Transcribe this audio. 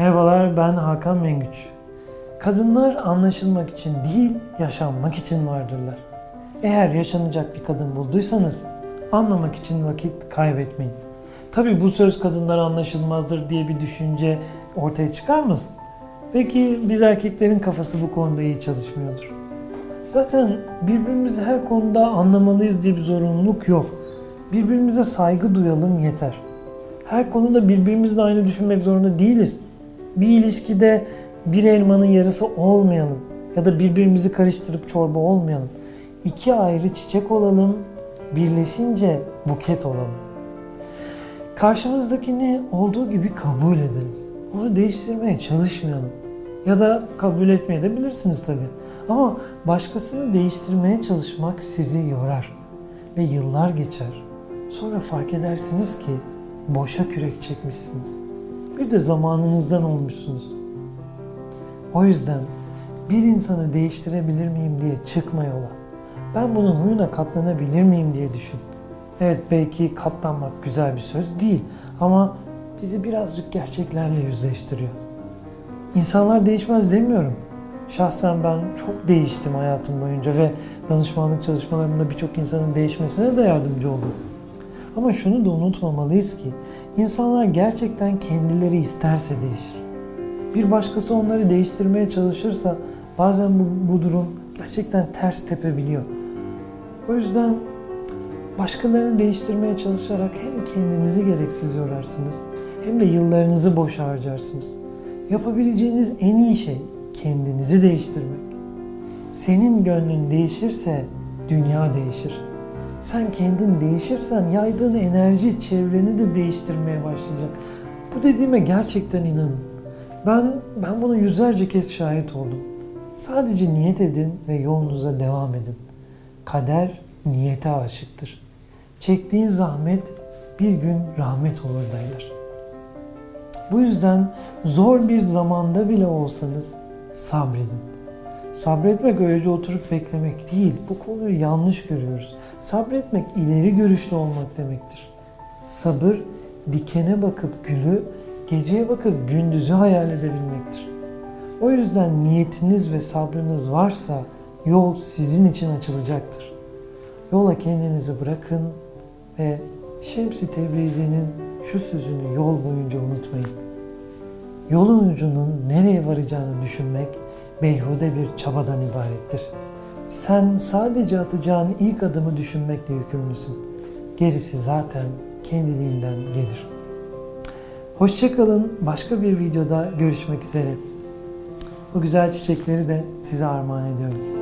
Merhabalar ben Hakan Mengüç. Kadınlar anlaşılmak için değil, yaşanmak için vardırlar. Eğer yaşanacak bir kadın bulduysanız anlamak için vakit kaybetmeyin. Tabi bu söz kadınlar anlaşılmazdır diye bir düşünce ortaya çıkarmasın. Peki biz erkeklerin kafası bu konuda iyi çalışmıyordur. Zaten birbirimizi her konuda anlamalıyız diye bir zorunluluk yok. Birbirimize saygı duyalım yeter. Her konuda birbirimizle aynı düşünmek zorunda değiliz. Bir ilişkide bir elmanın yarısı olmayalım ya da birbirimizi karıştırıp çorba olmayalım. İki ayrı çiçek olalım, birleşince buket olalım. Karşımızdakini olduğu gibi kabul edelim. Onu değiştirmeye çalışmayalım. Ya da kabul etmeye de bilirsiniz tabii. Ama başkasını değiştirmeye çalışmak sizi yorar. Ve yıllar geçer. Sonra fark edersiniz ki boşa kürek çekmişsiniz. Bir de zamanınızdan olmuşsunuz. O yüzden bir insanı değiştirebilir miyim diye çıkma yola. Ben bunun huyuna katlanabilir miyim diye düşün. Evet belki katlanmak güzel bir söz değil ama bizi birazcık gerçeklerle yüzleştiriyor. İnsanlar değişmez demiyorum. Şahsen ben çok değiştim hayatım boyunca ve danışmanlık çalışmalarımda birçok insanın değişmesine de yardımcı oldum. Ama şunu da unutmamalıyız ki insanlar gerçekten kendileri isterse değişir. Bir başkası onları değiştirmeye çalışırsa bazen bu, bu durum gerçekten ters tepebiliyor. O yüzden başkalarını değiştirmeye çalışarak hem kendinizi gereksiz yorarsınız hem de yıllarınızı boş harcarsınız. Yapabileceğiniz en iyi şey kendinizi değiştirmek. Senin gönlün değişirse dünya değişir. Sen kendin değişirsen yaydığın enerji çevreni de değiştirmeye başlayacak. Bu dediğime gerçekten inanın. Ben ben buna yüzlerce kez şahit oldum. Sadece niyet edin ve yolunuza devam edin. Kader niyete aşıktır. Çektiğin zahmet bir gün rahmet olur derler. Bu yüzden zor bir zamanda bile olsanız sabredin. Sabretmek öylece oturup beklemek değil. Bu konuyu yanlış görüyoruz. Sabretmek ileri görüşlü olmak demektir. Sabır dikene bakıp gülü, geceye bakıp gündüzü hayal edebilmektir. O yüzden niyetiniz ve sabrınız varsa yol sizin için açılacaktır. Yola kendinizi bırakın ve Şemsi Tebrizi'nin şu sözünü yol boyunca unutmayın. Yolun ucunun nereye varacağını düşünmek beyhude bir çabadan ibarettir. Sen sadece atacağın ilk adımı düşünmekle yükümlüsün. Gerisi zaten kendiliğinden gelir. Hoşçakalın. Başka bir videoda görüşmek üzere. Bu güzel çiçekleri de size armağan ediyorum.